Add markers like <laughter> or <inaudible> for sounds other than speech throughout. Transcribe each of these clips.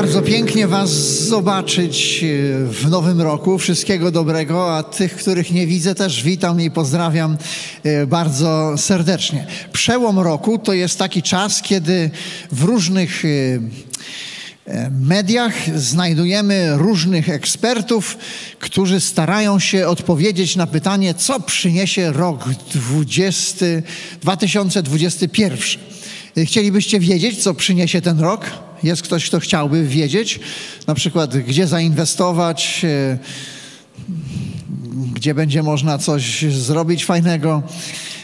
Bardzo pięknie Was zobaczyć y, w nowym roku. Wszystkiego dobrego, a tych, których nie widzę, też witam i pozdrawiam y, bardzo serdecznie. Przełom roku to jest taki czas, kiedy w różnych mediach znajdujemy różnych ekspertów, którzy starają się odpowiedzieć na pytanie, co przyniesie rok 20, 2021. Chcielibyście wiedzieć, co przyniesie ten rok? Jest ktoś, kto chciałby wiedzieć, na przykład, gdzie zainwestować, e, gdzie będzie można coś zrobić fajnego.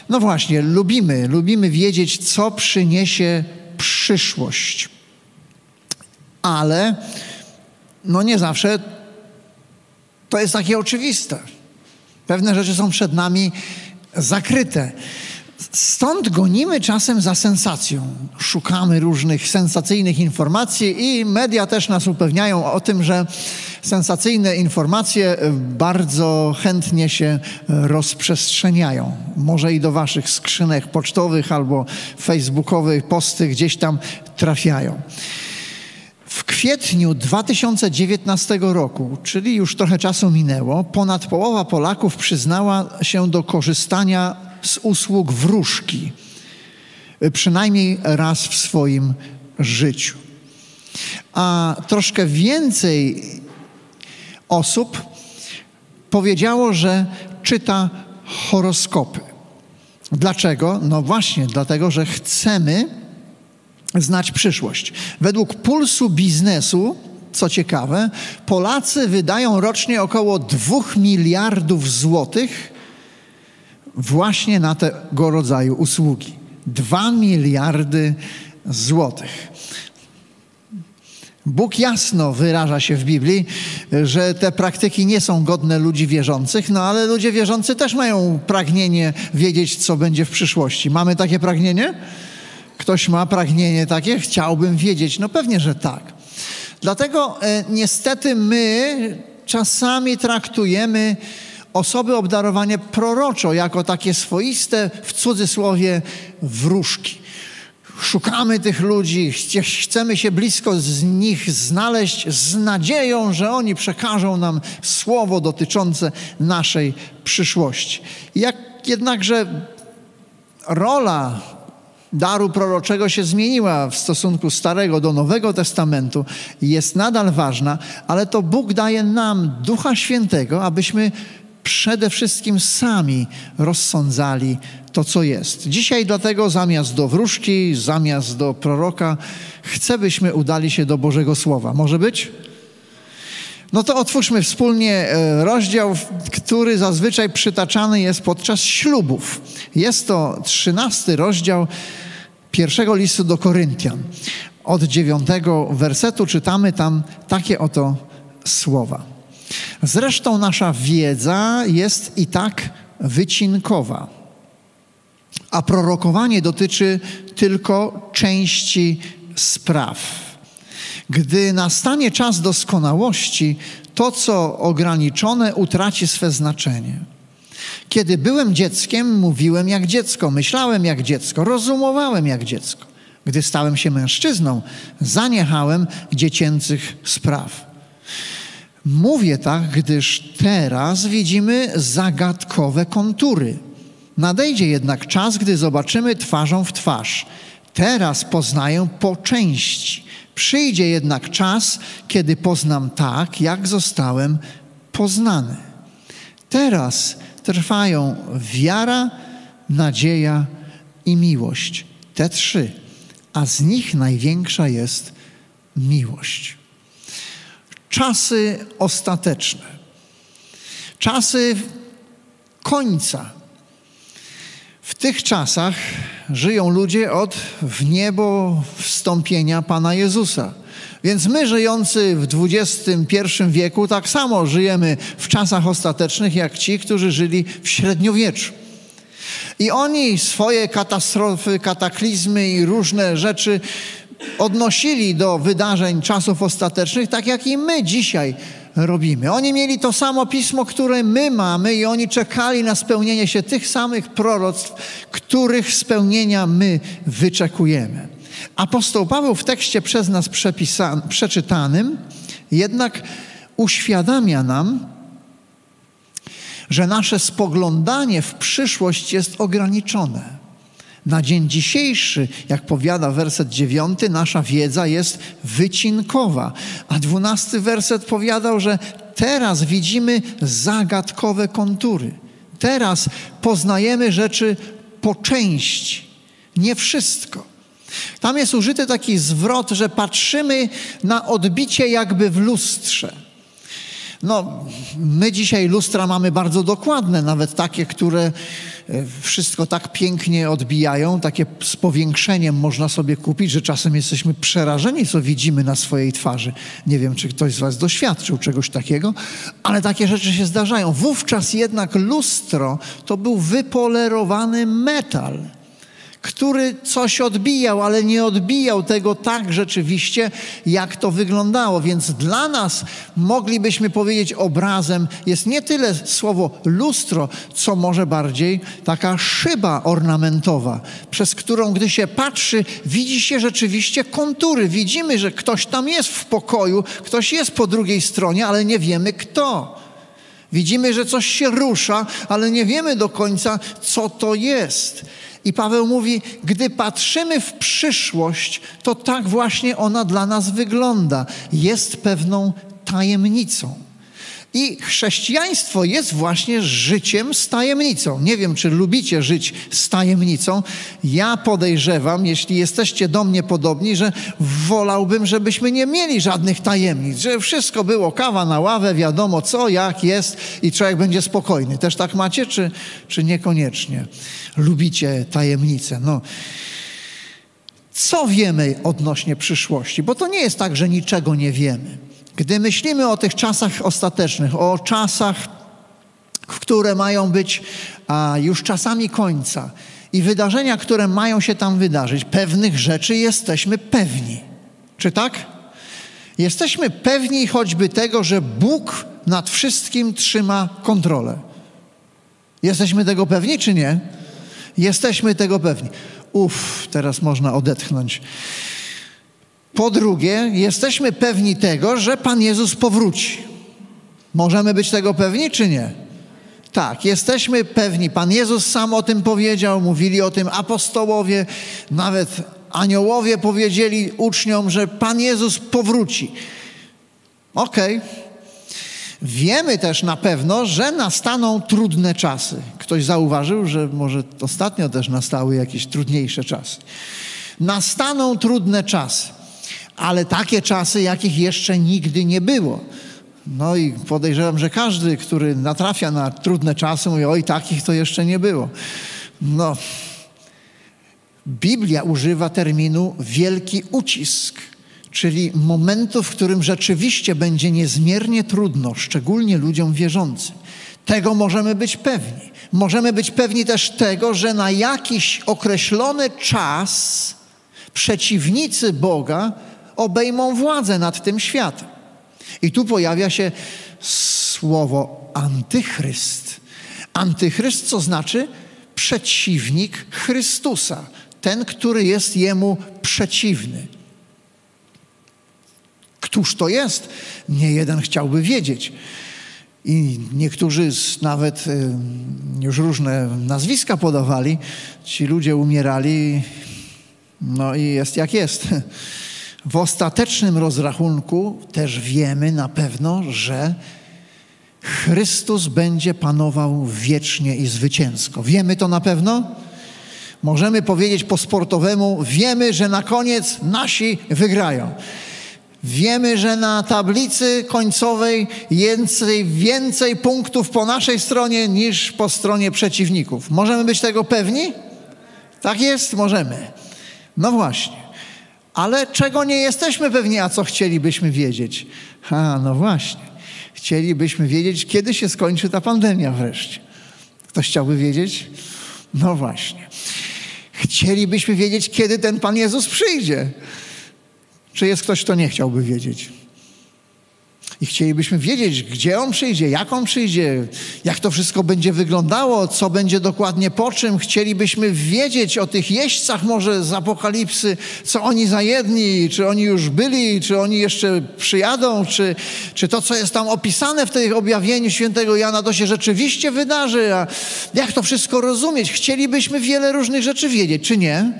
No właśnie, lubimy, lubimy wiedzieć, co przyniesie przyszłość ale no nie zawsze to jest takie oczywiste. Pewne rzeczy są przed nami zakryte. Stąd gonimy czasem za sensacją. Szukamy różnych sensacyjnych informacji i media też nas upewniają o tym, że sensacyjne informacje bardzo chętnie się rozprzestrzeniają. Może i do waszych skrzynek pocztowych albo facebookowych posty gdzieś tam trafiają. W kwietniu 2019 roku, czyli już trochę czasu minęło, ponad połowa Polaków przyznała się do korzystania z usług wróżki, przynajmniej raz w swoim życiu. A troszkę więcej osób powiedziało, że czyta horoskopy. Dlaczego? No właśnie, dlatego, że chcemy znać przyszłość. Według pulsu biznesu, co ciekawe, Polacy wydają rocznie około 2 miliardów złotych właśnie na tego rodzaju usługi. 2 miliardy złotych. Bóg jasno wyraża się w Biblii, że te praktyki nie są godne ludzi wierzących, no ale ludzie wierzący też mają pragnienie wiedzieć, co będzie w przyszłości. Mamy takie pragnienie? Ktoś ma pragnienie takie? Chciałbym wiedzieć. No pewnie, że tak. Dlatego e, niestety my czasami traktujemy osoby obdarowane proroczo jako takie swoiste, w cudzysłowie, wróżki. Szukamy tych ludzi, chcemy się blisko z nich znaleźć z nadzieją, że oni przekażą nam słowo dotyczące naszej przyszłości. Jak jednakże rola daru proroczego się zmieniła w stosunku Starego do Nowego Testamentu, jest nadal ważna, ale to Bóg daje nam Ducha Świętego, abyśmy przede wszystkim sami rozsądzali to, co jest. Dzisiaj dlatego zamiast do wróżki, zamiast do proroka, chcę, byśmy udali się do Bożego Słowa. Może być? No to otwórzmy wspólnie e, rozdział, który zazwyczaj przytaczany jest podczas ślubów. Jest to trzynasty rozdział pierwszego listu do Koryntian. Od dziewiątego wersetu czytamy tam takie oto słowa. Zresztą nasza wiedza jest i tak wycinkowa, a prorokowanie dotyczy tylko części spraw. Gdy nastanie czas doskonałości, to, co ograniczone, utraci swe znaczenie. Kiedy byłem dzieckiem, mówiłem jak dziecko, myślałem jak dziecko, rozumowałem jak dziecko. Gdy stałem się mężczyzną, zaniechałem dziecięcych spraw. Mówię tak, gdyż teraz widzimy zagadkowe kontury. Nadejdzie jednak czas, gdy zobaczymy twarzą w twarz. Teraz poznaję po części. Przyjdzie jednak czas, kiedy poznam tak, jak zostałem poznany. Teraz trwają wiara, nadzieja i miłość. Te trzy, a z nich największa jest miłość. Czasy ostateczne, czasy końca. W tych czasach żyją ludzie od w niebo wstąpienia Pana Jezusa. Więc my żyjący w XXI wieku tak samo żyjemy w czasach ostatecznych jak ci, którzy żyli w średniowieczu. I oni swoje katastrofy, kataklizmy i różne rzeczy odnosili do wydarzeń czasów ostatecznych, tak jak i my dzisiaj robimy. Oni mieli to samo pismo, które my mamy, i oni czekali na spełnienie się tych samych proroctw, których spełnienia my wyczekujemy. Apostoł Paweł w tekście przez nas przeczytanym jednak uświadamia nam, że nasze spoglądanie w przyszłość jest ograniczone. Na dzień dzisiejszy, jak powiada werset dziewiąty, nasza wiedza jest wycinkowa. A dwunasty werset powiadał, że teraz widzimy zagadkowe kontury. Teraz poznajemy rzeczy po części, nie wszystko. Tam jest użyty taki zwrot, że patrzymy na odbicie jakby w lustrze. No, my dzisiaj lustra mamy bardzo dokładne, nawet takie, które wszystko tak pięknie odbijają, takie z powiększeniem można sobie kupić, że czasem jesteśmy przerażeni, co widzimy na swojej twarzy. Nie wiem, czy ktoś z Was doświadczył czegoś takiego, ale takie rzeczy się zdarzają. Wówczas jednak lustro to był wypolerowany metal który coś odbijał, ale nie odbijał tego tak rzeczywiście, jak to wyglądało. Więc dla nas moglibyśmy powiedzieć obrazem jest nie tyle słowo lustro, co może bardziej taka szyba ornamentowa, przez którą gdy się patrzy, widzi się rzeczywiście kontury. Widzimy, że ktoś tam jest w pokoju, ktoś jest po drugiej stronie, ale nie wiemy kto. Widzimy, że coś się rusza, ale nie wiemy do końca, co to jest. I Paweł mówi, gdy patrzymy w przyszłość, to tak właśnie ona dla nas wygląda. Jest pewną tajemnicą. I chrześcijaństwo jest właśnie życiem z tajemnicą. Nie wiem, czy lubicie żyć z tajemnicą. Ja podejrzewam, jeśli jesteście do mnie podobni, że wolałbym, żebyśmy nie mieli żadnych tajemnic, że wszystko było kawa na ławę, wiadomo co, jak jest i człowiek będzie spokojny. Też tak macie, czy, czy niekoniecznie? Lubicie tajemnice. No. Co wiemy odnośnie przyszłości? Bo to nie jest tak, że niczego nie wiemy. Gdy myślimy o tych czasach ostatecznych, o czasach, które mają być a, już czasami końca i wydarzenia, które mają się tam wydarzyć, pewnych rzeczy jesteśmy pewni. Czy tak? Jesteśmy pewni choćby tego, że Bóg nad wszystkim trzyma kontrolę. Jesteśmy tego pewni, czy nie? Jesteśmy tego pewni. Uff, teraz można odetchnąć. Po drugie, jesteśmy pewni tego, że Pan Jezus powróci. Możemy być tego pewni, czy nie? Tak, jesteśmy pewni. Pan Jezus sam o tym powiedział, mówili o tym apostołowie, nawet aniołowie powiedzieli uczniom, że Pan Jezus powróci. Okej. Okay. Wiemy też na pewno, że nastaną trudne czasy. Ktoś zauważył, że może ostatnio też nastały jakieś trudniejsze czasy. Nastaną trudne czasy ale takie czasy, jakich jeszcze nigdy nie było. No i podejrzewam, że każdy, który natrafia na trudne czasy, mówi: Oj, takich to jeszcze nie było. No. Biblia używa terminu wielki ucisk, czyli momentu, w którym rzeczywiście będzie niezmiernie trudno, szczególnie ludziom wierzącym. Tego możemy być pewni. Możemy być pewni też tego, że na jakiś określony czas przeciwnicy Boga obejmą władzę nad tym światem. I tu pojawia się słowo antychryst. Antychryst, co znaczy przeciwnik Chrystusa, ten, który jest jemu przeciwny. Któż to jest? Nie jeden chciałby wiedzieć. I niektórzy nawet już różne nazwiska podawali. Ci ludzie umierali, no i jest jak jest. <laughs> W ostatecznym rozrachunku też wiemy na pewno, że Chrystus będzie panował wiecznie i zwycięsko. Wiemy to na pewno? Możemy powiedzieć po sportowemu, wiemy, że na koniec nasi wygrają. Wiemy, że na tablicy końcowej więcej, więcej punktów po naszej stronie niż po stronie przeciwników. Możemy być tego pewni? Tak jest, możemy. No właśnie. Ale czego nie jesteśmy pewni, a co chcielibyśmy wiedzieć? A, no właśnie. Chcielibyśmy wiedzieć, kiedy się skończy ta pandemia wreszcie. Ktoś chciałby wiedzieć? No właśnie. Chcielibyśmy wiedzieć, kiedy ten Pan Jezus przyjdzie. Czy jest ktoś, kto nie chciałby wiedzieć? I chcielibyśmy wiedzieć, gdzie on przyjdzie, jak on przyjdzie, jak to wszystko będzie wyglądało, co będzie dokładnie po czym. Chcielibyśmy wiedzieć o tych jeźdźcach może z Apokalipsy, co oni za jedni, czy oni już byli, czy oni jeszcze przyjadą, czy, czy to, co jest tam opisane w tej objawieniu świętego Jana, to się rzeczywiście wydarzy. A jak to wszystko rozumieć? Chcielibyśmy wiele różnych rzeczy wiedzieć, czy nie?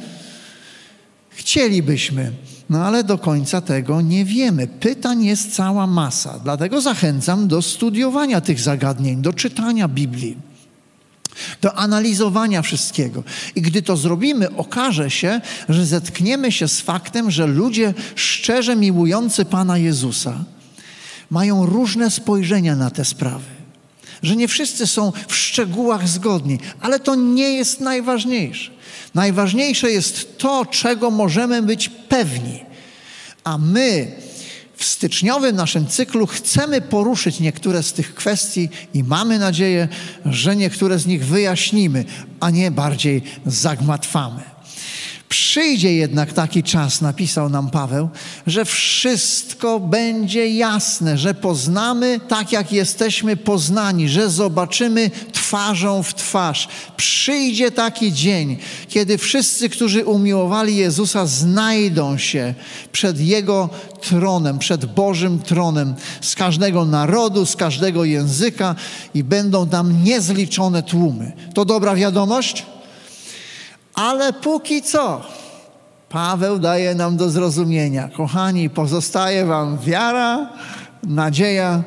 Chcielibyśmy. No ale do końca tego nie wiemy. Pytań jest cała masa. Dlatego zachęcam do studiowania tych zagadnień, do czytania Biblii, do analizowania wszystkiego. I gdy to zrobimy, okaże się, że zetkniemy się z faktem, że ludzie szczerze miłujący Pana Jezusa mają różne spojrzenia na te sprawy. Że nie wszyscy są w szczegółach zgodni, ale to nie jest najważniejsze. Najważniejsze jest to, czego możemy być pewni. A my w styczniowym naszym cyklu chcemy poruszyć niektóre z tych kwestii i mamy nadzieję, że niektóre z nich wyjaśnimy, a nie bardziej zagmatwamy. Przyjdzie jednak taki czas, napisał nam Paweł, że wszystko będzie jasne, że poznamy tak, jak jesteśmy poznani, że zobaczymy twarzą w twarz. Przyjdzie taki dzień, kiedy wszyscy, którzy umiłowali Jezusa, znajdą się przed Jego tronem, przed Bożym tronem, z każdego narodu, z każdego języka i będą tam niezliczone tłumy. To dobra wiadomość? Ale póki co, Paweł daje nam do zrozumienia, kochani, pozostaje Wam wiara, nadzieja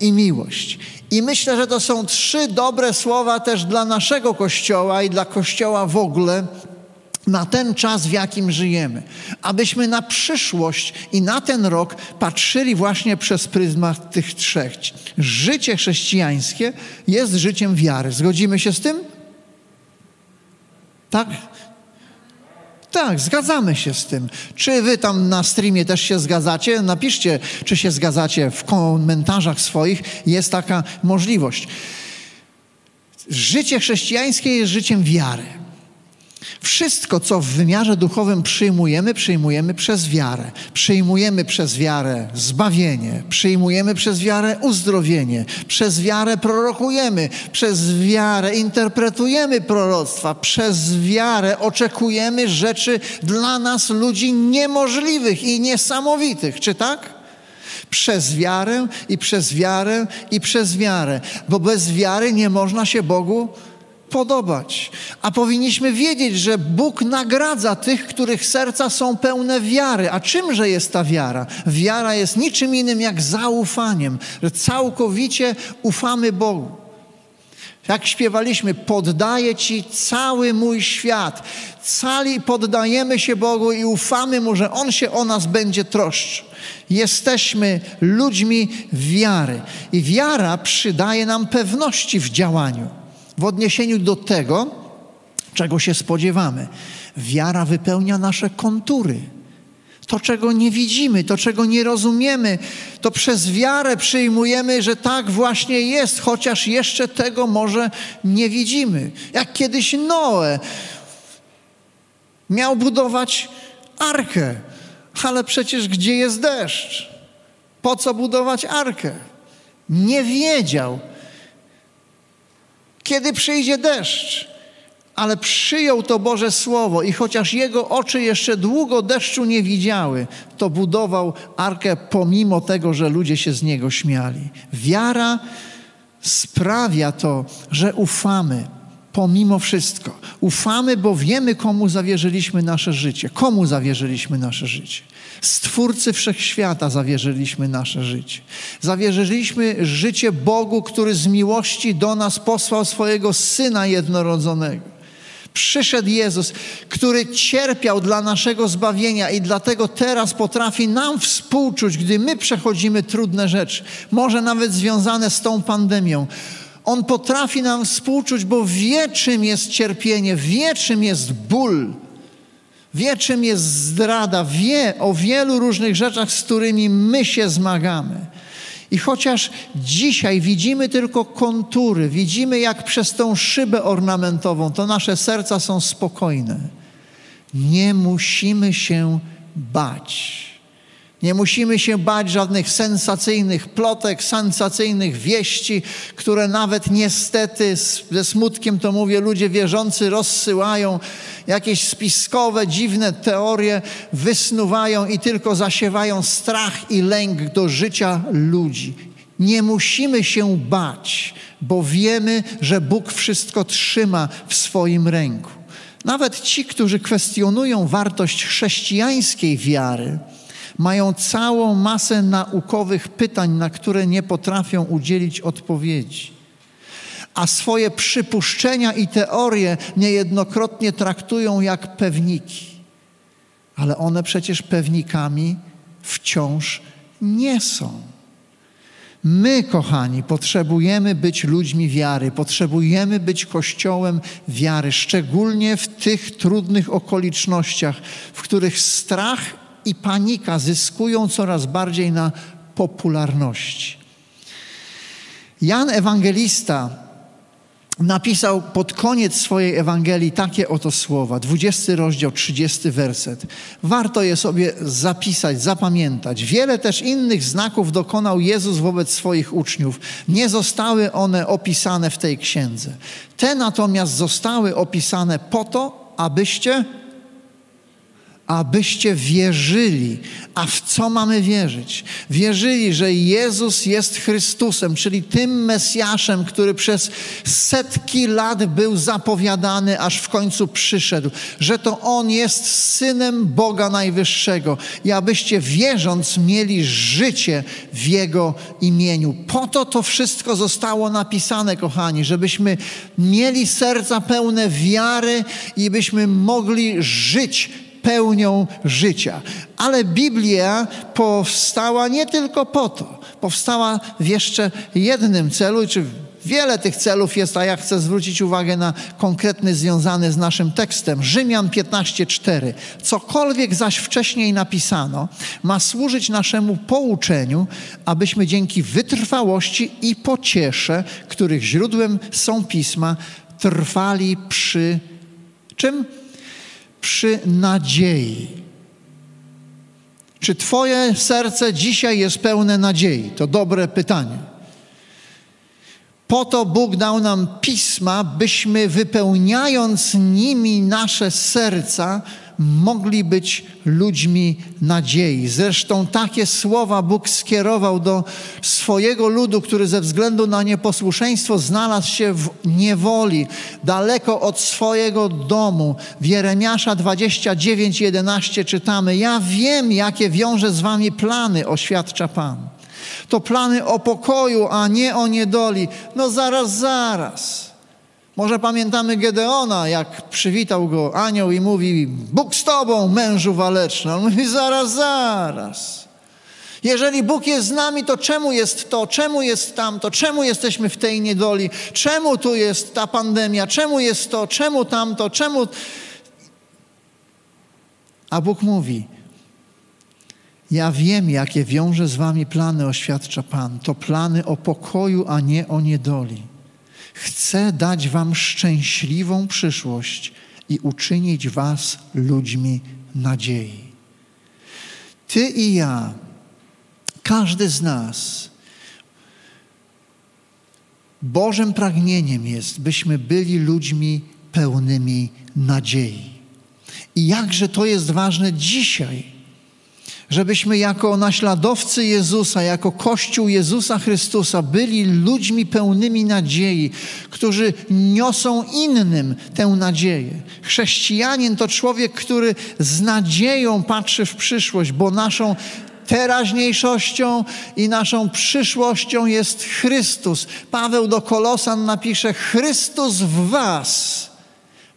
i miłość. I myślę, że to są trzy dobre słowa też dla naszego kościoła i dla kościoła w ogóle na ten czas, w jakim żyjemy, abyśmy na przyszłość i na ten rok patrzyli właśnie przez pryzmat tych trzech. Życie chrześcijańskie jest życiem wiary. Zgodzimy się z tym? Tak? Tak, zgadzamy się z tym. Czy wy tam na streamie też się zgadzacie? Napiszcie, czy się zgadzacie w komentarzach swoich. Jest taka możliwość. Życie chrześcijańskie jest życiem wiary. Wszystko, co w wymiarze duchowym przyjmujemy, przyjmujemy przez wiarę. Przyjmujemy przez wiarę zbawienie, przyjmujemy przez wiarę uzdrowienie, przez wiarę prorokujemy, przez wiarę interpretujemy proroctwa, przez wiarę oczekujemy rzeczy dla nas, ludzi niemożliwych i niesamowitych. Czy tak? Przez wiarę i przez wiarę i przez wiarę, bo bez wiary nie można się Bogu podobać. A powinniśmy wiedzieć, że Bóg nagradza tych, których serca są pełne wiary. A czymże jest ta wiara? Wiara jest niczym innym jak zaufaniem, że całkowicie ufamy Bogu. Jak śpiewaliśmy, poddaję Ci cały mój świat. Cali poddajemy się Bogu i ufamy Mu, że On się o nas będzie troszczył. Jesteśmy ludźmi wiary. I wiara przydaje nam pewności w działaniu w odniesieniu do tego, czego się spodziewamy. Wiara wypełnia nasze kontury. To, czego nie widzimy, to, czego nie rozumiemy, to przez wiarę przyjmujemy, że tak właśnie jest, chociaż jeszcze tego może nie widzimy. Jak kiedyś Noe miał budować arkę, ale przecież gdzie jest deszcz? Po co budować arkę? Nie wiedział, kiedy przyjdzie deszcz. Ale przyjął to Boże Słowo i chociaż jego oczy jeszcze długo deszczu nie widziały, to budował arkę pomimo tego, że ludzie się z niego śmiali. Wiara sprawia to, że ufamy pomimo wszystko. Ufamy, bo wiemy, komu zawierzyliśmy nasze życie. Komu zawierzyliśmy nasze życie? Stwórcy wszechświata zawierzyliśmy nasze życie. Zawierzyliśmy życie Bogu, który z miłości do nas posłał swojego Syna jednorodzonego. Przyszedł Jezus, który cierpiał dla naszego zbawienia i dlatego teraz potrafi nam współczuć, gdy my przechodzimy trudne rzeczy, może nawet związane z tą pandemią. On potrafi nam współczuć, bo wie, czym jest cierpienie, wie, czym jest ból, wie, czym jest zdrada, wie o wielu różnych rzeczach, z którymi my się zmagamy. I chociaż dzisiaj widzimy tylko kontury, widzimy jak przez tą szybę ornamentową, to nasze serca są spokojne. Nie musimy się bać. Nie musimy się bać żadnych sensacyjnych plotek, sensacyjnych wieści, które nawet niestety, ze smutkiem to mówię, ludzie wierzący rozsyłają, jakieś spiskowe, dziwne teorie wysnuwają i tylko zasiewają strach i lęk do życia ludzi. Nie musimy się bać, bo wiemy, że Bóg wszystko trzyma w swoim ręku. Nawet ci, którzy kwestionują wartość chrześcijańskiej wiary, mają całą masę naukowych pytań, na które nie potrafią udzielić odpowiedzi. A swoje przypuszczenia i teorie niejednokrotnie traktują jak pewniki. Ale one przecież pewnikami wciąż nie są. My, kochani, potrzebujemy być ludźmi wiary, potrzebujemy być kościołem wiary, szczególnie w tych trudnych okolicznościach, w których strach i panika zyskują coraz bardziej na popularności. Jan Ewangelista napisał pod koniec swojej Ewangelii takie oto słowa, 20 rozdział, 30 werset. Warto je sobie zapisać, zapamiętać. Wiele też innych znaków dokonał Jezus wobec swoich uczniów. Nie zostały one opisane w tej księdze. Te natomiast zostały opisane po to, abyście abyście wierzyli. A w co mamy wierzyć? Wierzyli, że Jezus jest Chrystusem, czyli tym Mesjaszem, który przez setki lat był zapowiadany, aż w końcu przyszedł, że to On jest Synem Boga Najwyższego i abyście wierząc mieli życie w Jego imieniu. Po to to wszystko zostało napisane, kochani, żebyśmy mieli serca pełne wiary i byśmy mogli żyć pełnią życia. Ale Biblia powstała nie tylko po to. Powstała w jeszcze jednym celu, czy Wiele tych celów jest, a ja chcę zwrócić uwagę na konkretny związany z naszym tekstem. Rzymian 15:4. Cokolwiek zaś wcześniej napisano, ma służyć naszemu pouczeniu, abyśmy dzięki wytrwałości i pociesze, których źródłem są pisma, trwali przy czym? Przy nadziei. Czy Twoje serce dzisiaj jest pełne nadziei? To dobre pytanie. Po to Bóg dał nam pisma, byśmy wypełniając nimi nasze serca, mogli być ludźmi nadziei. Zresztą takie słowa Bóg skierował do swojego ludu, który ze względu na nieposłuszeństwo znalazł się w niewoli, daleko od swojego domu. W Jeremiasza 29:11 czytamy: Ja wiem, jakie wiąże z wami plany, oświadcza Pan. To plany o pokoju, a nie o niedoli. No zaraz, zaraz. Może pamiętamy Gedeona, jak przywitał go anioł i mówi: Bóg z tobą, mężu waleczny. On mówi: zaraz, zaraz. Jeżeli Bóg jest z nami, to czemu jest to, czemu jest tamto, czemu jesteśmy w tej niedoli, czemu tu jest ta pandemia, czemu jest to, czemu tamto, czemu. A Bóg mówi: Ja wiem, jakie wiąże z wami plany, oświadcza Pan. To plany o pokoju, a nie o niedoli. Chcę dać Wam szczęśliwą przyszłość i uczynić Was ludźmi nadziei. Ty i ja, każdy z nas, Bożym pragnieniem jest, byśmy byli ludźmi pełnymi nadziei. I jakże to jest ważne dzisiaj żebyśmy jako naśladowcy Jezusa, jako Kościół Jezusa Chrystusa byli ludźmi pełnymi nadziei, którzy niosą innym tę nadzieję. Chrześcijanin to człowiek, który z nadzieją patrzy w przyszłość, bo naszą teraźniejszością i naszą przyszłością jest Chrystus. Paweł do Kolosan napisze: Chrystus w Was,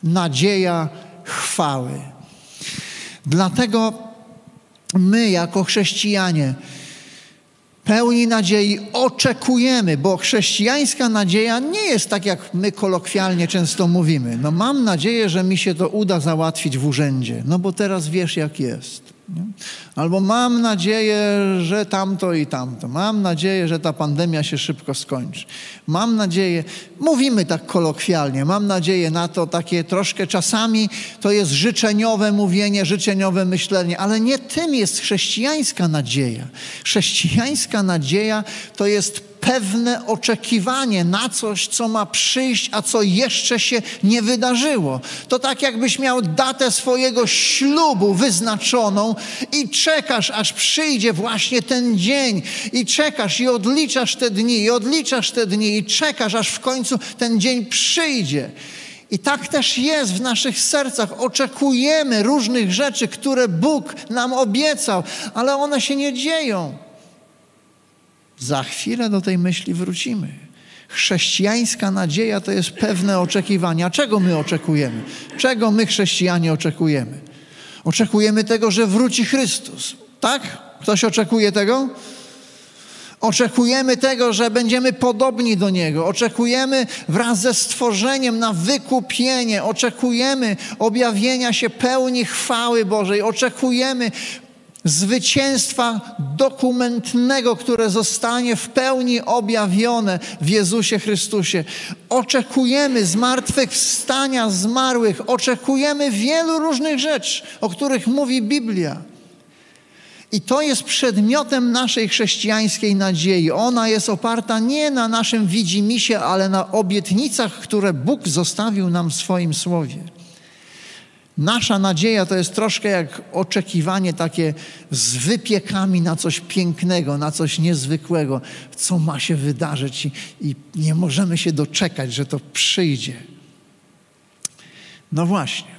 nadzieja chwały. Dlatego my jako chrześcijanie pełni nadziei oczekujemy, bo chrześcijańska nadzieja nie jest tak, jak my kolokwialnie często mówimy. No mam nadzieję, że mi się to uda załatwić w urzędzie, no bo teraz wiesz jak jest. Nie? Albo mam nadzieję, że tamto i tamto. Mam nadzieję, że ta pandemia się szybko skończy. Mam nadzieję, mówimy tak kolokwialnie, mam nadzieję na to takie troszkę czasami to jest życzeniowe mówienie, życzeniowe myślenie, ale nie tym jest chrześcijańska nadzieja. Chrześcijańska nadzieja to jest pewne oczekiwanie na coś, co ma przyjść, a co jeszcze się nie wydarzyło. To tak jakbyś miał datę swojego ślubu wyznaczoną i czekasz, aż przyjdzie właśnie ten dzień i czekasz i odliczasz te dni, i odliczasz te dni i czekasz, aż w końcu ten dzień przyjdzie. I tak też jest w naszych sercach. Oczekujemy różnych rzeczy, które Bóg nam obiecał, ale one się nie dzieją. Za chwilę do tej myśli wrócimy. Chrześcijańska nadzieja to jest pewne oczekiwania. Czego my oczekujemy? Czego my, chrześcijanie, oczekujemy? Oczekujemy tego, że wróci Chrystus. Tak? Ktoś oczekuje tego? Oczekujemy tego, że będziemy podobni do Niego. Oczekujemy wraz ze stworzeniem na wykupienie. Oczekujemy objawienia się pełni chwały Bożej. Oczekujemy zwycięstwa dokumentnego, które zostanie w pełni objawione w Jezusie Chrystusie. Oczekujemy zmartwychwstania zmarłych, oczekujemy wielu różnych rzeczy, o których mówi Biblia. I to jest przedmiotem naszej chrześcijańskiej nadziei. Ona jest oparta nie na naszym widzimisię, ale na obietnicach, które Bóg zostawił nam w swoim słowie. Nasza nadzieja to jest troszkę jak oczekiwanie takie z wypiekami na coś pięknego, na coś niezwykłego, co ma się wydarzyć i, i nie możemy się doczekać, że to przyjdzie. No właśnie.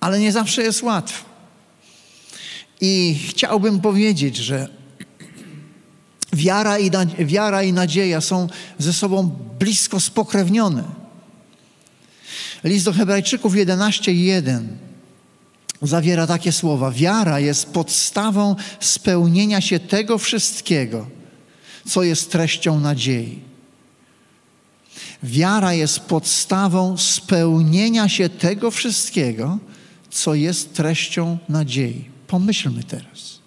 Ale nie zawsze jest łatwo. I chciałbym powiedzieć, że wiara i, wiara i nadzieja są ze sobą blisko spokrewnione. List do Hebrajczyków 11:1 zawiera takie słowa: Wiara jest podstawą spełnienia się tego wszystkiego, co jest treścią nadziei. Wiara jest podstawą spełnienia się tego wszystkiego, co jest treścią nadziei. Pomyślmy teraz.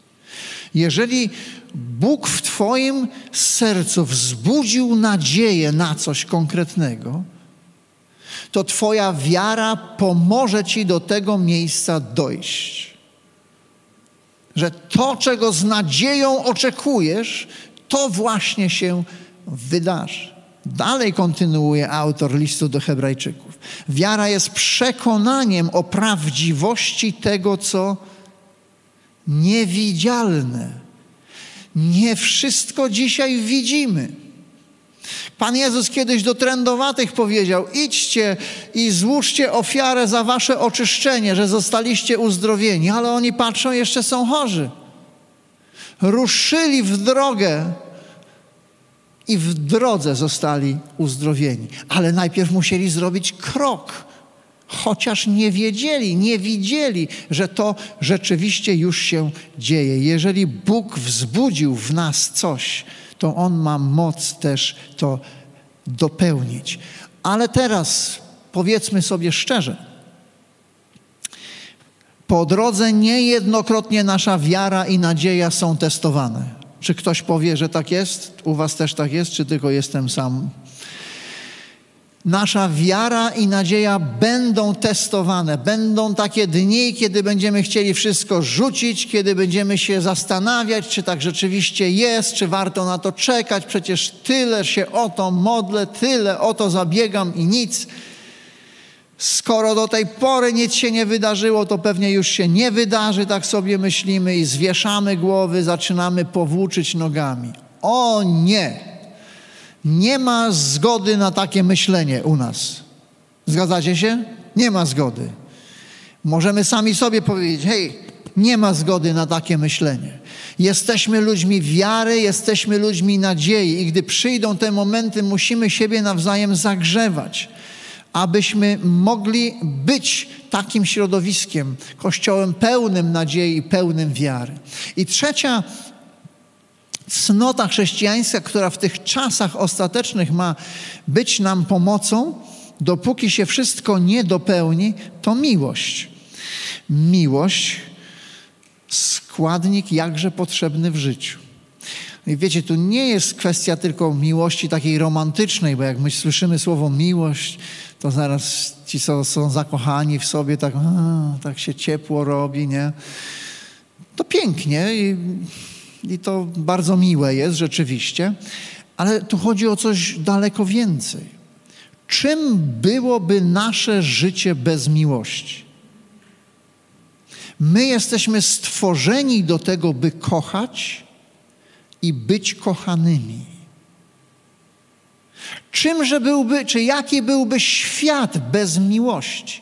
Jeżeli Bóg w Twoim sercu wzbudził nadzieję na coś konkretnego, to Twoja wiara pomoże Ci do tego miejsca dojść. Że to, czego z nadzieją oczekujesz, to właśnie się wydarzy. Dalej kontynuuje autor listu do Hebrajczyków. Wiara jest przekonaniem o prawdziwości tego, co niewidzialne. Nie wszystko dzisiaj widzimy. Pan Jezus kiedyś do trędowatych powiedział: idźcie i złóżcie ofiarę za wasze oczyszczenie, że zostaliście uzdrowieni, ale oni patrzą, jeszcze są chorzy. Ruszyli w drogę i w drodze zostali uzdrowieni, ale najpierw musieli zrobić krok, chociaż nie wiedzieli, nie widzieli, że to rzeczywiście już się dzieje. Jeżeli Bóg wzbudził w nas coś, to On ma moc też to dopełnić. Ale teraz powiedzmy sobie szczerze, po drodze niejednokrotnie nasza wiara i nadzieja są testowane. Czy ktoś powie, że tak jest? U Was też tak jest, czy tylko jestem sam nasza wiara i nadzieja będą testowane. Będą takie dni, kiedy będziemy chcieli wszystko rzucić, kiedy będziemy się zastanawiać, czy tak rzeczywiście jest, czy warto na to czekać. Przecież tyle się o to modlę, tyle o to zabiegam i nic. Skoro do tej pory nic się nie wydarzyło, to pewnie już się nie wydarzy, tak sobie myślimy i zwieszamy głowy, zaczynamy powłóczyć nogami. O nie! Nie ma zgody na takie myślenie u nas. Zgadzacie się? Nie ma zgody. Możemy sami sobie powiedzieć: hej, nie ma zgody na takie myślenie. Jesteśmy ludźmi wiary, jesteśmy ludźmi nadziei, i gdy przyjdą te momenty, musimy siebie nawzajem zagrzewać, abyśmy mogli być takim środowiskiem, kościołem pełnym nadziei pełnym wiary. I trzecia cnota chrześcijańska, która w tych czasach ostatecznych ma być nam pomocą, dopóki się wszystko nie dopełni, to miłość. Miłość, składnik jakże potrzebny w życiu. I wiecie, tu nie jest kwestia tylko miłości takiej romantycznej, bo jak my słyszymy słowo miłość, to zaraz ci, co są zakochani w sobie, tak, a, tak się ciepło robi, nie? To pięknie i, i to bardzo miłe jest rzeczywiście, ale tu chodzi o coś daleko więcej. Czym byłoby nasze życie bez miłości? My jesteśmy stworzeni do tego, by kochać i być kochanymi. Czymże byłby, czy jaki byłby świat bez miłości?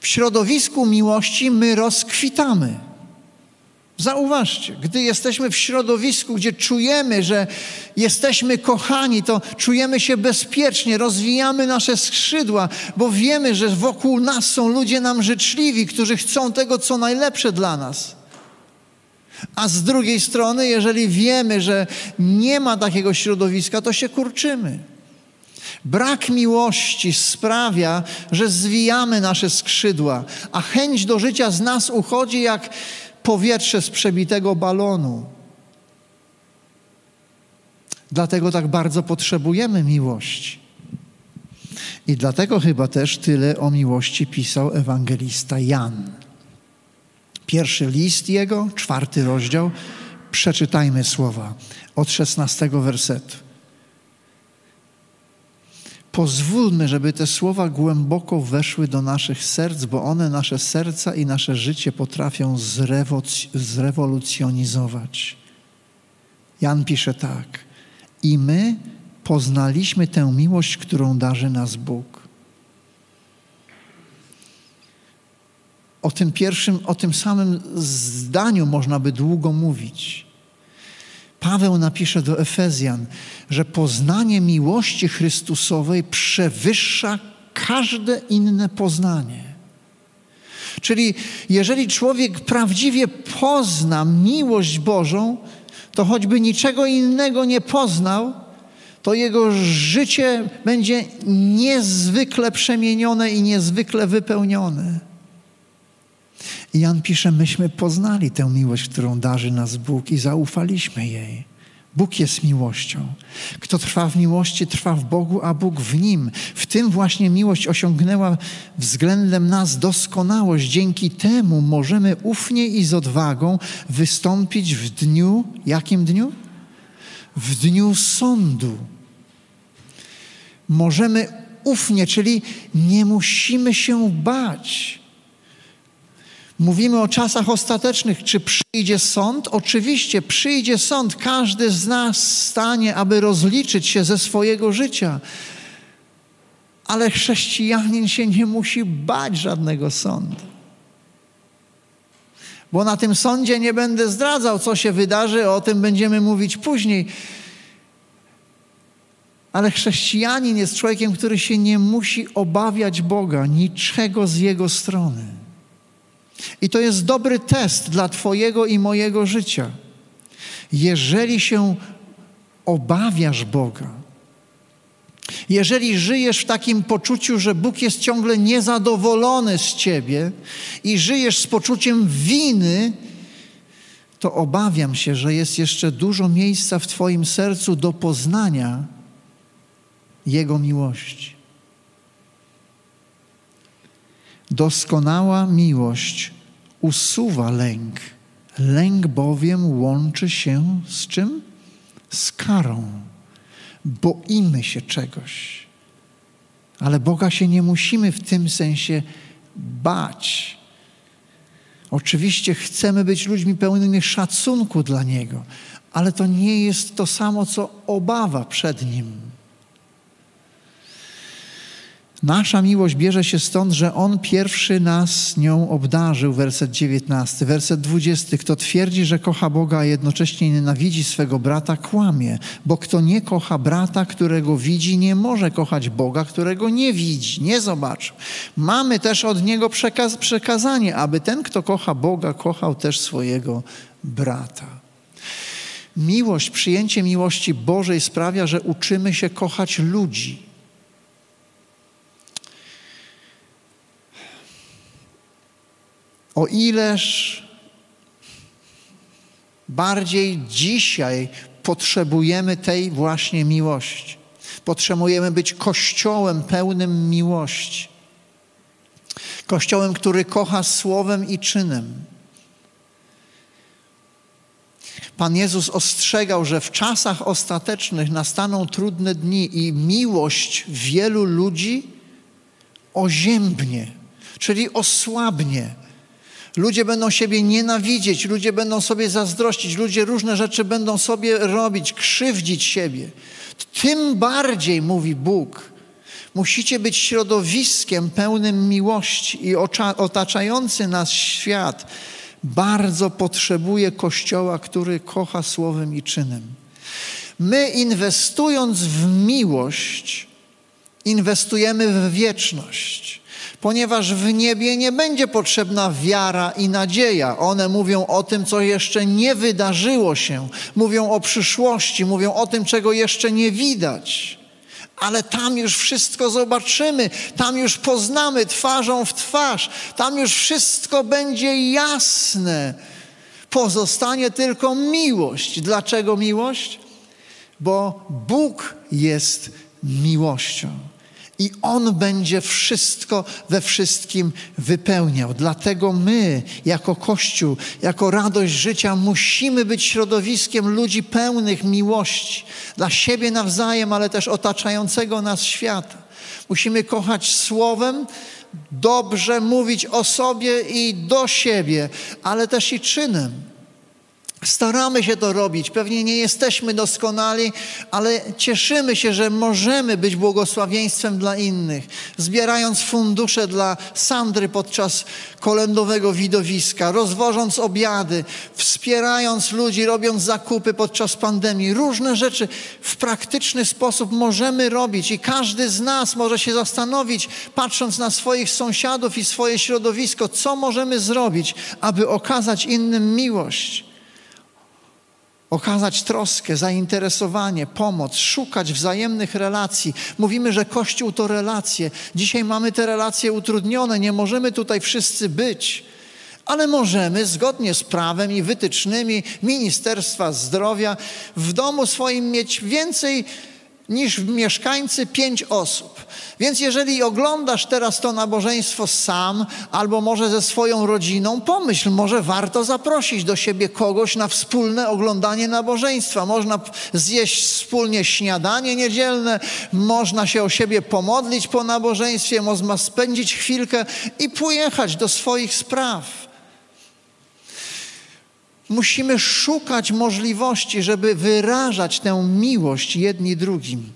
W środowisku miłości my rozkwitamy. Zauważcie, gdy jesteśmy w środowisku, gdzie czujemy, że jesteśmy kochani, to czujemy się bezpiecznie, rozwijamy nasze skrzydła, bo wiemy, że wokół nas są ludzie nam życzliwi, którzy chcą tego, co najlepsze dla nas. A z drugiej strony, jeżeli wiemy, że nie ma takiego środowiska, to się kurczymy. Brak miłości sprawia, że zwijamy nasze skrzydła, a chęć do życia z nas uchodzi jak powietrze z przebitego balonu. Dlatego tak bardzo potrzebujemy miłości. I dlatego chyba też tyle o miłości pisał ewangelista Jan. Pierwszy list jego, czwarty rozdział. Przeczytajmy słowa od szesnastego wersetu. Pozwólmy, żeby te słowa głęboko weszły do naszych serc, bo one nasze serca i nasze życie potrafią zrewolucjonizować. Jan pisze tak. I my poznaliśmy tę miłość, którą darzy nas Bóg. O tym pierwszym, o tym samym zdaniu można by długo mówić. Paweł napisze do Efezjan, że poznanie miłości Chrystusowej przewyższa każde inne poznanie. Czyli jeżeli człowiek prawdziwie pozna miłość Bożą, to choćby niczego innego nie poznał, to jego życie będzie niezwykle przemienione i niezwykle wypełnione. I Jan pisze, myśmy poznali tę miłość, którą darzy nas Bóg i zaufaliśmy jej. Bóg jest miłością. Kto trwa w miłości, trwa w Bogu, a Bóg w nim. W tym właśnie miłość osiągnęła względem nas doskonałość. Dzięki temu możemy ufnie i z odwagą wystąpić w dniu, jakim dniu? W dniu sądu. Możemy ufnie, czyli nie musimy się bać. Mówimy o czasach ostatecznych. Czy przyjdzie sąd? Oczywiście przyjdzie sąd. Każdy z nas stanie, aby rozliczyć się ze swojego życia. Ale chrześcijanin się nie musi bać żadnego sądu. Bo na tym sądzie nie będę zdradzał, co się wydarzy, o tym będziemy mówić później. Ale chrześcijanin jest człowiekiem, który się nie musi obawiać Boga, niczego z jego strony. I to jest dobry test dla Twojego i mojego życia. Jeżeli się obawiasz Boga, jeżeli żyjesz w takim poczuciu, że Bóg jest ciągle niezadowolony z Ciebie i żyjesz z poczuciem winy, to obawiam się, że jest jeszcze dużo miejsca w Twoim sercu do poznania Jego miłości. Doskonała miłość usuwa lęk. Lęk bowiem łączy się z czym? Z karą. Boimy się czegoś. Ale Boga się nie musimy w tym sensie bać. Oczywiście chcemy być ludźmi pełnymi szacunku dla Niego, ale to nie jest to samo, co obawa przed Nim. Nasza miłość bierze się stąd, że On pierwszy nas nią obdarzył, werset 19. Werset 20. Kto twierdzi, że kocha Boga, a jednocześnie nienawidzi swego brata, kłamie, bo kto nie kocha brata, którego widzi, nie może kochać Boga, którego nie widzi, nie zobaczył. Mamy też od Niego przekaz przekazanie, aby ten, kto kocha Boga, kochał też swojego brata. Miłość, przyjęcie miłości Bożej sprawia, że uczymy się kochać ludzi O ileż bardziej dzisiaj potrzebujemy tej właśnie miłości. Potrzebujemy być kościołem pełnym miłości. Kościołem, który kocha słowem i czynem. Pan Jezus ostrzegał, że w czasach ostatecznych nastaną trudne dni i miłość wielu ludzi oziębnie, czyli osłabnie. Ludzie będą siebie nienawidzieć, ludzie będą sobie zazdrościć, ludzie różne rzeczy będą sobie robić, krzywdzić siebie. Tym bardziej, mówi Bóg, musicie być środowiskiem pełnym miłości i otaczający nas świat bardzo potrzebuje Kościoła, który kocha słowem i czynem. My inwestując w miłość, inwestujemy w wieczność, ponieważ w niebie nie będzie potrzebna wiara i nadzieja. One mówią o tym, co jeszcze nie wydarzyło się, mówią o przyszłości, mówią o tym, czego jeszcze nie widać ale tam już wszystko zobaczymy, tam już poznamy twarzą w twarz, tam już wszystko będzie jasne. Pozostanie tylko miłość. Dlaczego miłość? Bo Bóg jest miłością i On będzie wszystko we wszystkim wypełniał. Dlatego my, jako Kościół, jako radość życia, musimy być środowiskiem ludzi pełnych miłości dla siebie nawzajem, ale też otaczającego nas świata. Musimy kochać słowem, dobrze mówić o sobie i do siebie, ale też i czynem. Staramy się to robić. Pewnie nie jesteśmy doskonali, ale cieszymy się, że możemy być błogosławieństwem dla innych. Zbierając fundusze dla Sandry podczas kolędowego widowiska, rozwożąc obiady, wspierając ludzi, robiąc zakupy podczas pandemii. Różne rzeczy w praktyczny sposób możemy robić i każdy z nas może się zastanowić, patrząc na swoich sąsiadów i swoje środowisko, co możemy zrobić, aby okazać innym miłość okazać troskę, zainteresowanie, pomoc, szukać wzajemnych relacji. Mówimy, że Kościół to relacje. Dzisiaj mamy te relacje utrudnione, nie możemy tutaj wszyscy być. Ale możemy, zgodnie z prawem i wytycznymi Ministerstwa Zdrowia, w domu swoim mieć więcej niż mieszkańcy pięć osób. Więc jeżeli oglądasz teraz to nabożeństwo sam albo może ze swoją rodziną, pomyśl, może warto zaprosić do siebie kogoś na wspólne oglądanie nabożeństwa. Można zjeść wspólnie śniadanie niedzielne, można się o siebie pomodlić po nabożeństwie, można spędzić chwilkę i pojechać do swoich spraw. Musimy szukać możliwości, żeby wyrażać tę miłość jedni drugim.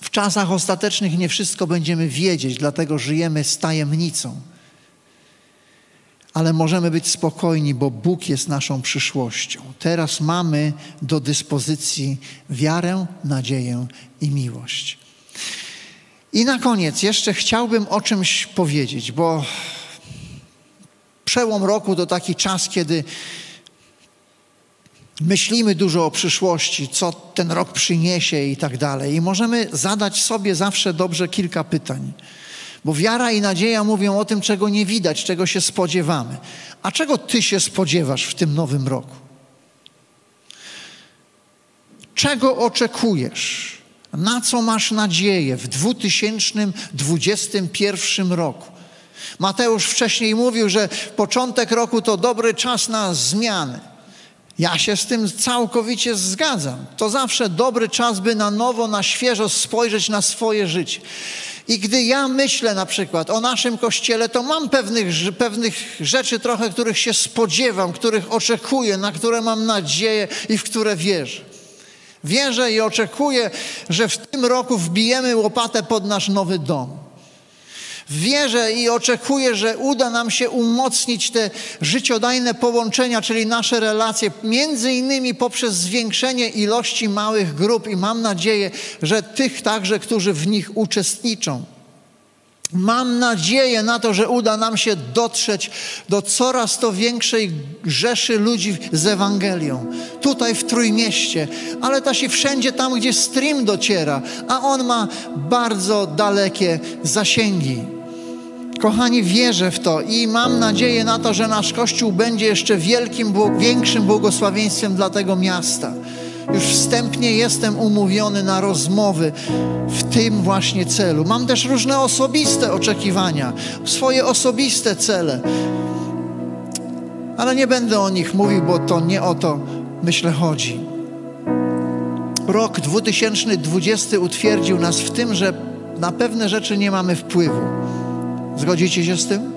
W czasach ostatecznych nie wszystko będziemy wiedzieć, dlatego żyjemy z tajemnicą. Ale możemy być spokojni, bo Bóg jest naszą przyszłością. Teraz mamy do dyspozycji wiarę, nadzieję i miłość. I na koniec jeszcze chciałbym o czymś powiedzieć, bo przełom roku to taki czas, kiedy myślimy dużo o przyszłości, co ten rok przyniesie i tak dalej. I możemy zadać sobie zawsze dobrze kilka pytań. Bo wiara i nadzieja mówią o tym, czego nie widać, czego się spodziewamy. A czego ty się spodziewasz w tym nowym roku? Czego oczekujesz? Na co masz nadzieję w 2021 roku? Mateusz wcześniej mówił, że początek roku to dobry czas na zmiany. Ja się z tym całkowicie zgadzam. To zawsze dobry czas, by na nowo, na świeżo spojrzeć na swoje życie. I gdy ja myślę na przykład o naszym kościele, to mam pewnych, pewnych rzeczy trochę, których się spodziewam, których oczekuję, na które mam nadzieję i w które wierzę. Wierzę i oczekuję, że w tym roku wbijemy łopatę pod nasz nowy dom. Wierzę i oczekuję, że uda nam się umocnić te życiodajne połączenia, czyli nasze relacje, między innymi poprzez zwiększenie ilości małych grup i mam nadzieję, że tych także, którzy w nich uczestniczą. Mam nadzieję na to, że uda nam się dotrzeć do coraz to większej rzeszy ludzi z Ewangelią. Tutaj w Trójmieście, ale też i wszędzie tam, gdzie stream dociera, a on ma bardzo dalekie zasięgi. Kochani, wierzę w to i mam nadzieję na to, że nasz Kościół będzie jeszcze wielkim, większym błogosławieństwem dla tego miasta. Już wstępnie jestem umówiony na rozmowy w tym właśnie celu. Mam też różne osobiste oczekiwania, swoje osobiste cele. Ale nie będę o nich mówił, bo to nie o to, myślę, chodzi. Rok 2020 utwierdził nas w tym, że na pewne rzeczy nie mamy wpływu. Zgodzicie się z tym?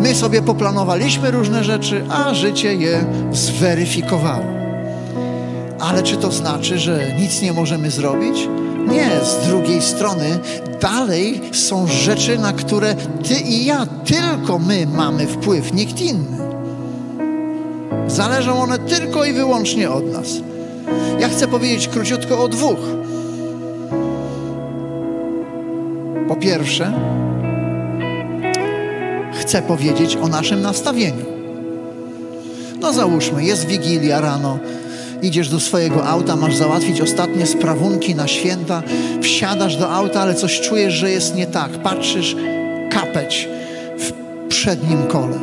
My sobie poplanowaliśmy różne rzeczy, a życie je zweryfikowało. Ale czy to znaczy, że nic nie możemy zrobić? Nie, z drugiej strony dalej są rzeczy, na które ty i ja, tylko my mamy wpływ, nikt inny. Zależą one tylko i wyłącznie od nas. Ja chcę powiedzieć króciutko o dwóch. Po pierwsze, chcę powiedzieć o naszym nastawieniu. No załóżmy, jest wigilia rano, idziesz do swojego auta, masz załatwić ostatnie sprawunki na święta, wsiadasz do auta, ale coś czujesz, że jest nie tak. Patrzysz, kapeć w przednim kole.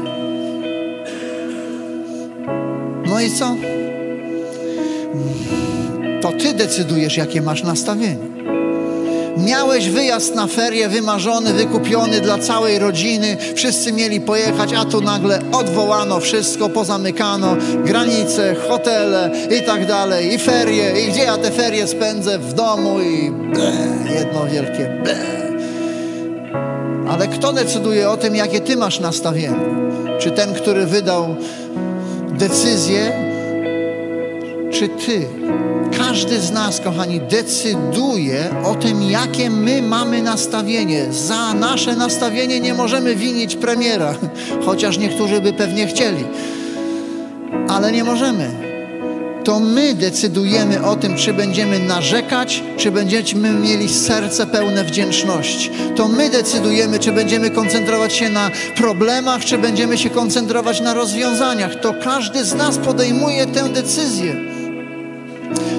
No i co? To ty decydujesz, jakie masz nastawienie. Miałeś wyjazd na ferie wymarzony, wykupiony dla całej rodziny, wszyscy mieli pojechać, a tu nagle odwołano wszystko, pozamykano, granice, hotele i tak dalej, i ferie, i gdzie ja te ferie spędzę? W domu i ble, jedno wielkie ble. Ale kto decyduje o tym, jakie ty masz nastawienie? Czy ten, który wydał decyzję, czy ty? Każdy z nas, kochani, decyduje o tym, jakie my mamy nastawienie. Za nasze nastawienie nie możemy winić premiera, <laughs> chociaż niektórzy by pewnie chcieli. Ale nie możemy. To my decydujemy o tym, czy będziemy narzekać, czy będziemy mieli serce pełne wdzięczności. To my decydujemy, czy będziemy koncentrować się na problemach, czy będziemy się koncentrować na rozwiązaniach. To każdy z nas podejmuje tę decyzję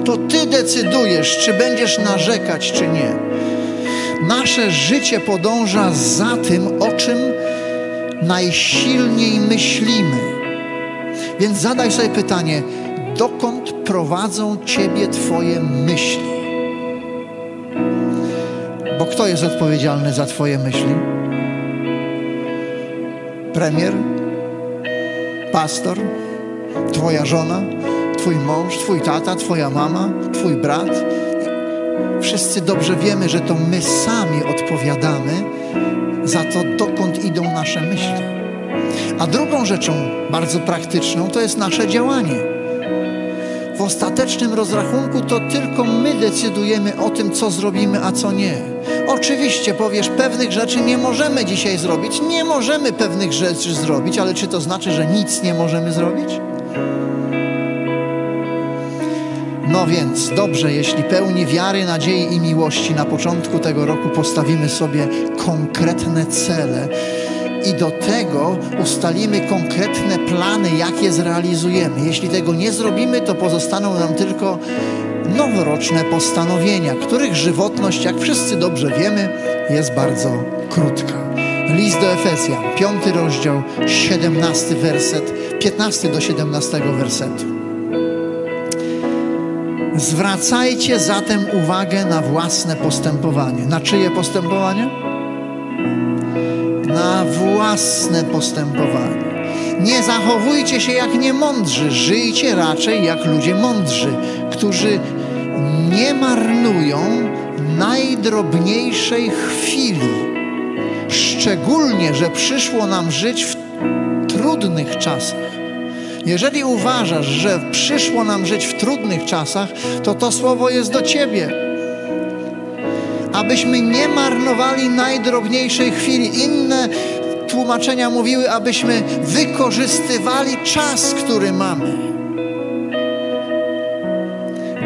to Ty decydujesz, czy będziesz narzekać, czy nie. Nasze życie podąża za tym, o czym najsilniej myślimy. Więc zadaj sobie pytanie, dokąd prowadzą Ciebie Twoje myśli? Bo kto jest odpowiedzialny za Twoje myśli? Premier? Pastor? Twoja żona? Twój mąż, Twój tata, Twoja mama, Twój brat. Wszyscy dobrze wiemy, że to my sami odpowiadamy za to, dokąd idą nasze myśli. A drugą rzeczą bardzo praktyczną to jest nasze działanie. W ostatecznym rozrachunku to tylko my decydujemy o tym, co zrobimy, a co nie. Oczywiście powiesz, pewnych rzeczy nie możemy dzisiaj zrobić. Nie możemy pewnych rzeczy zrobić, ale czy to znaczy, że nic nie możemy zrobić? No więc dobrze, jeśli pełni wiary, nadziei i miłości na początku tego roku postawimy sobie konkretne cele i do tego ustalimy konkretne plany, jak je zrealizujemy. Jeśli tego nie zrobimy, to pozostaną nam tylko noworoczne postanowienia, których żywotność, jak wszyscy dobrze wiemy, jest bardzo krótka. List do Efezjan, piąty rozdział, 17 werset, 15 do 17 wersetu. Zwracajcie zatem uwagę na własne postępowanie. Na czyje postępowanie? Na własne postępowanie. Nie zachowujcie się jak niemądrzy, żyjcie raczej jak ludzie mądrzy, którzy nie marnują najdrobniejszej chwili. Szczególnie, że przyszło nam żyć w trudnych czasach. Jeżeli uważasz, że przyszło nam żyć w trudnych czasach, to to słowo jest do ciebie. Abyśmy nie marnowali najdrobniejszej chwili. Inne tłumaczenia mówiły, abyśmy wykorzystywali czas, który mamy.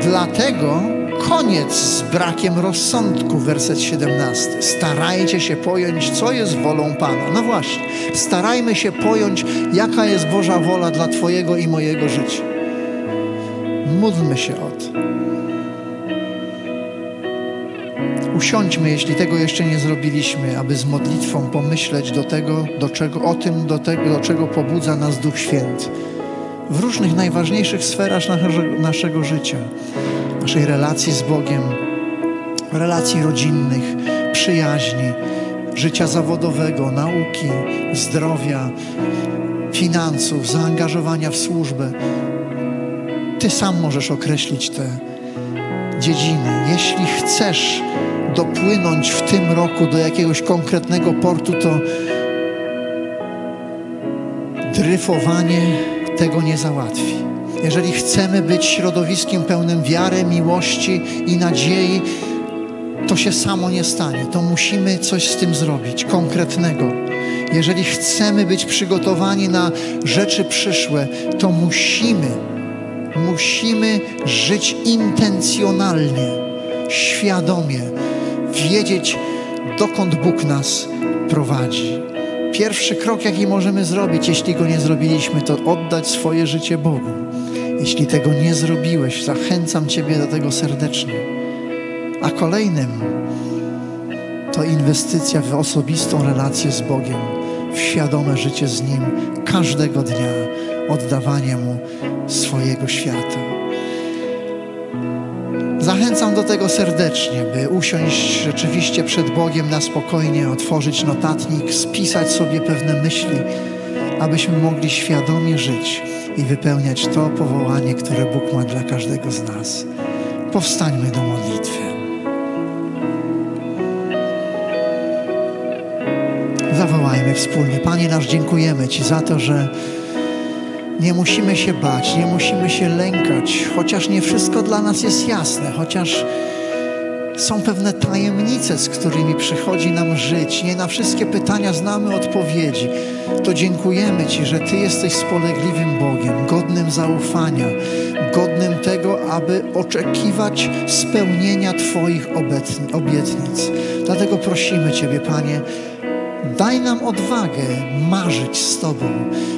Dlatego koniec z brakiem rozsądku, werset 17. Starajcie się pojąć, co jest wolą Pana. No właśnie, starajmy się pojąć, jaka jest Boża wola dla Twojego i mojego życia. Módlmy się o to. Usiądźmy, jeśli tego jeszcze nie zrobiliśmy, aby z modlitwą pomyśleć do tego, do czego, o tym, do tego, do czego pobudza nas Duch Święty. W różnych najważniejszych sferach naszego, życia, naszej relacji z Bogiem, relacji rodzinnych, przyjaźni, życia zawodowego, nauki, zdrowia, finansów, zaangażowania w służbę. Ty sam możesz określić te dziedziny. Jeśli chcesz dopłynąć w tym roku do jakiegoś konkretnego portu, to dryfowanie tego nie załatwi. Jeżeli chcemy być środowiskiem pełnym wiary, miłości i nadziei, to się samo nie stanie. To musimy coś z tym zrobić, konkretnego. Jeżeli chcemy być przygotowani na rzeczy przyszłe, to musimy, musimy żyć intencjonalnie, świadomie, wiedzieć, dokąd Bóg nas prowadzi. Pierwszy krok, jaki możemy zrobić, jeśli go nie zrobiliśmy, to oddać swoje życie Bogu. Jeśli tego nie zrobiłeś, zachęcam Ciebie do tego serdecznie. A kolejnym to inwestycja w osobistą relację z Bogiem, w świadome życie z Nim każdego dnia, oddawanie Mu swojego świata. Zachęcam do tego serdecznie, by usiąść rzeczywiście przed Bogiem na spokojnie, otworzyć notatnik, spisać sobie pewne myśli, abyśmy mogli świadomie żyć i wypełniać to powołanie, które Bóg ma dla każdego z nas. Powstańmy do modlitwy. Zawołajmy wspólnie. Panie nasz, dziękujemy Ci za to, że nie musimy się bać, nie musimy się lękać, chociaż nie wszystko dla nas jest jasne, chociaż są pewne tajemnice, z którymi przychodzi nam żyć. Nie na wszystkie pytania znamy odpowiedzi. To dziękujemy Ci, że Ty jesteś spolegliwym Bogiem, godnym zaufania, godnym tego, aby oczekiwać spełnienia Twoich obietnic. Dlatego prosimy Ciebie, Panie, Daj nam odwagę marzyć z Tobą.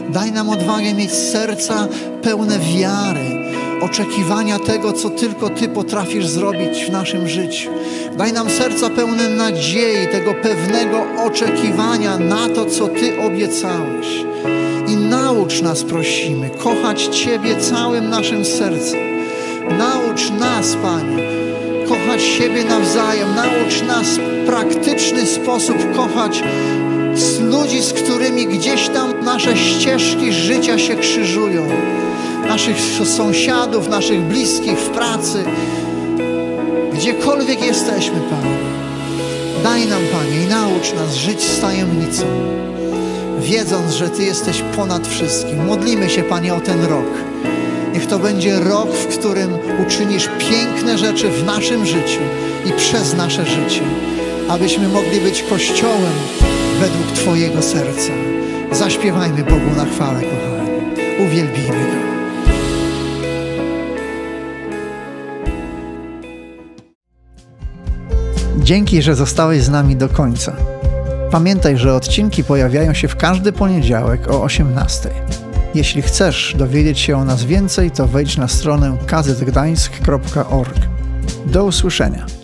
Daj nam odwagę mieć serca pełne wiary, oczekiwania tego, co tylko Ty potrafisz zrobić w naszym życiu. Daj nam serca pełne nadziei, tego pewnego oczekiwania na to, co Ty obiecałeś. I naucz nas, prosimy, kochać Ciebie całym naszym sercem. Naucz nas, Panie, kochać siebie nawzajem. Naucz nas w praktyczny sposób kochać z ludzi, z którymi gdzieś tam nasze ścieżki życia się krzyżują. Naszych sąsiadów, naszych bliskich w pracy, gdziekolwiek jesteśmy, Panie. Daj nam, Panie, i naucz nas żyć z tajemnicą, wiedząc, że Ty jesteś ponad wszystkim. Modlimy się, Panie, o ten rok. Niech to będzie rok, w którym uczynisz piękne rzeczy w naszym życiu i przez nasze życie, abyśmy mogli być Kościołem według Twojego serca. Zaśpiewajmy Bogu na chwałę, kochani. Uwielbijmy Go. Dzięki, że zostałeś z nami do końca. Pamiętaj, że odcinki pojawiają się w każdy poniedziałek o 18. Jeśli chcesz dowiedzieć się o nas więcej, to wejdź na stronę kazetgdańsk.org. Do usłyszenia.